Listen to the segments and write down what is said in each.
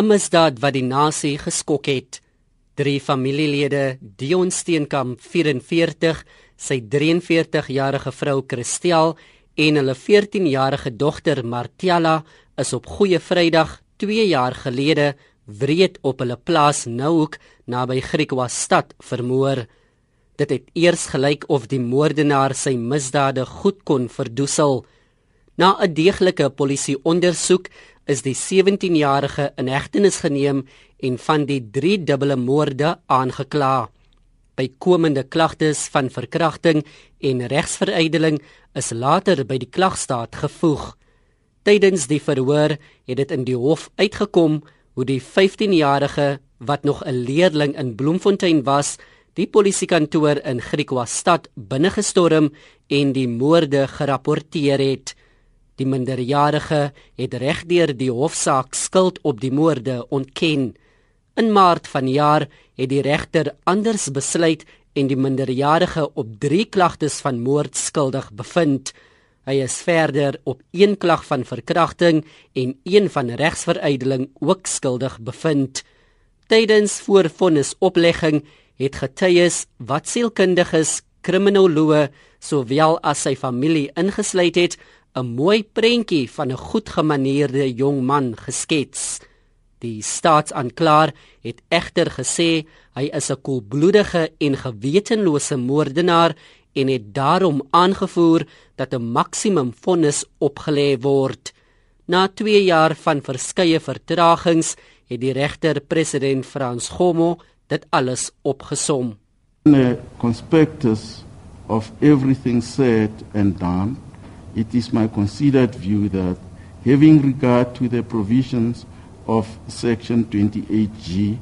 'n misdaad wat die nasie geskok het. Drie familielede, Dion Steenkamp 44, sy 43-jarige vrou Christel en hulle 14-jarige dogter Martiala is op Goeie Vrydag 2 jaar gelede wreed op hulle plaas Nouhoek naby Griekwa stad vermoor. Dit het eers gelyk of die moordenaar sy misdade goed kon verdoesel. Na 'n deeglike polisie ondersoek is die 17-jarige in hegtenis geneem en van die drie dubbele moorde aangekla. Bykomende klagtes van verkrachting en regsverydeling is later by die klagstaat gevoeg. Tydens die verhoor het dit in die hof uitgekom hoe die 15-jarige wat nog 'n leerling in Bloemfontein was, die polisiekantoor in Griekwa stad binnegestorm en die moorde gerapporteer het. Die minderjarige het regdeur die hofsaak skuld op die moorde ontken. In Maart vanjaar het die regter anders besluit en die minderjarige op 3 klagtes van moord skuldig bevind. Hy is verder op een klag van verkrachting en een van regsverydeling ook skuldig bevind. Tydens voorvonnisoplegging het getuies wat sielkundiges, kriminoloë sowel as sy familie ingesluit het, 'n mooi prentjie van 'n goedgemaneerde jong man geskets. Die staatsaanklaer het egter gesê hy is 'n koelbloedige en gewetenlose moordenaar en het daarom aangevoer dat 'n maksimum vonnis opgelê word. Na 2 jaar van verskeie vertragings het die regter president Frans Gomo dit alles opgesom. In a conspectus of everything said and done, it is my considered view that having regard to the provisions of section 28G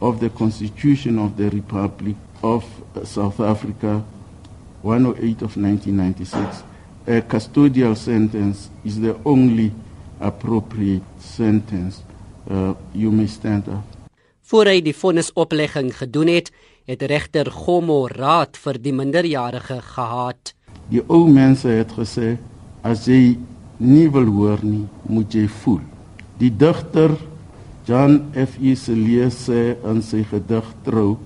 of the Constitution of the Republic of South Africa 108 of 1996, a custodial sentence is the only appropriate sentence. Uh, you may stand up. Voor hy die vonnisoplegging gedoen het, het regter Gomo raad vir die minderjarige gehad. Die ou mense het gesê as jy nie wil hoor nie, moet jy voel. Die digter John F. E. Celie sê in sy gedig Trou,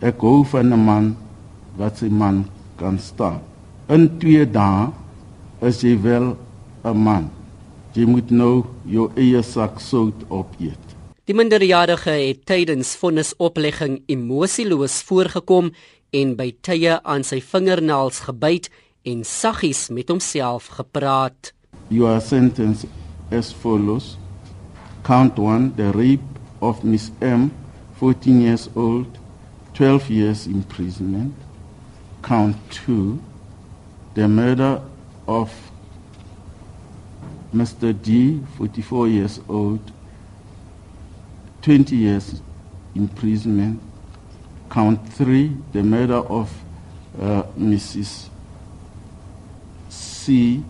ek hou van 'n man wat sy man kan staan. In 2 dae is jy wel 'n man. Jy moet nou jou eie sak sout opeet. Die minderjarige het tydens vonnisoplegging emosieloos voorgekom en by tye aan sy vingernaels gebyt en saggies met homself gepraat. You are sentenced as follows. Count 1 the rape of Miss M 14 years old 12 years imprisonment count two, the murder of Mr. D, 44 years old, 20 years imprisonment. Count three, the murder of uh, Mrs. C,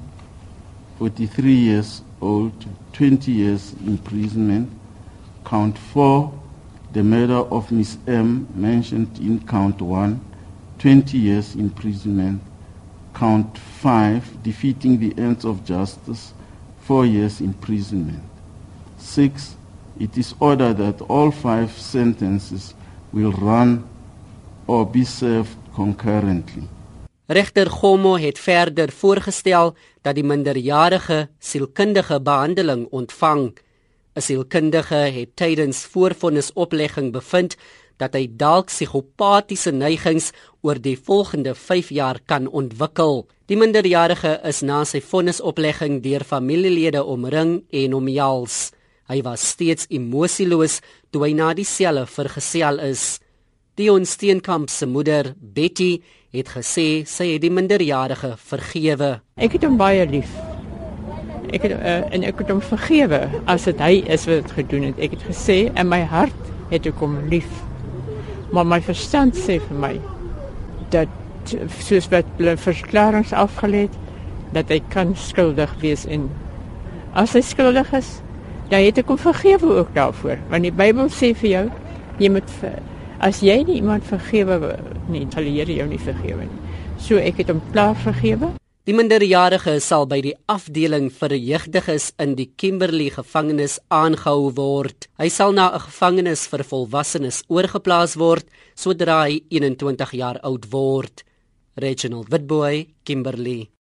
43 years old, 20 years imprisonment. Count four, the murder of Miss M, mentioned in count one, 20 years imprisonment. Count 5, defeating the ends of justice, 4 years imprisonment. 6, it is ordered that all five sentences will run or be served concurrently. Regter Gomo het verder voorgestel dat die minderjarige sielkundige behandeling ontvang. 'n Sielkundige het tydens voorvonnisoplegging bevind dat hy dalk psigopatiese neigings oor die volgende 5 jaar kan ontwikkel. Die minderjarige is na sy vonnisoplegging deur familielede omring en omjals. Hy was steeds emosieloos toe hy na die selle vergesel is. Dion Steenkamp se moeder, Betty, het gesê sy het die minderjarige vergewe. Ek het hom baie lief. Ek het uh, en ek het hom vergewe as dit hy is wat dit gedoen het. Ek het gesê in my hart het ek hom lief. Maar my verstand sê vir my dat soos wat hulle verklaringe afgelê het dat hy kan skuldig wees en as hy skuldig is, dan het ek hom vergewe ook daarvoor. Want die Bybel sê vir jou, jy moet as jy nie iemand vergewe nie, sal die Here jou nie vergewe nie. So ek het hom klaar vergewe. Die minderjarige sal by die afdeling vir jeugdiges in die Kimberley gevangenis aangehou word. Hy sal na 'n gevangenis vir volwassenes oorgeplaas word sodra hy 21 jaar oud word. Reginald Witboy, Kimberley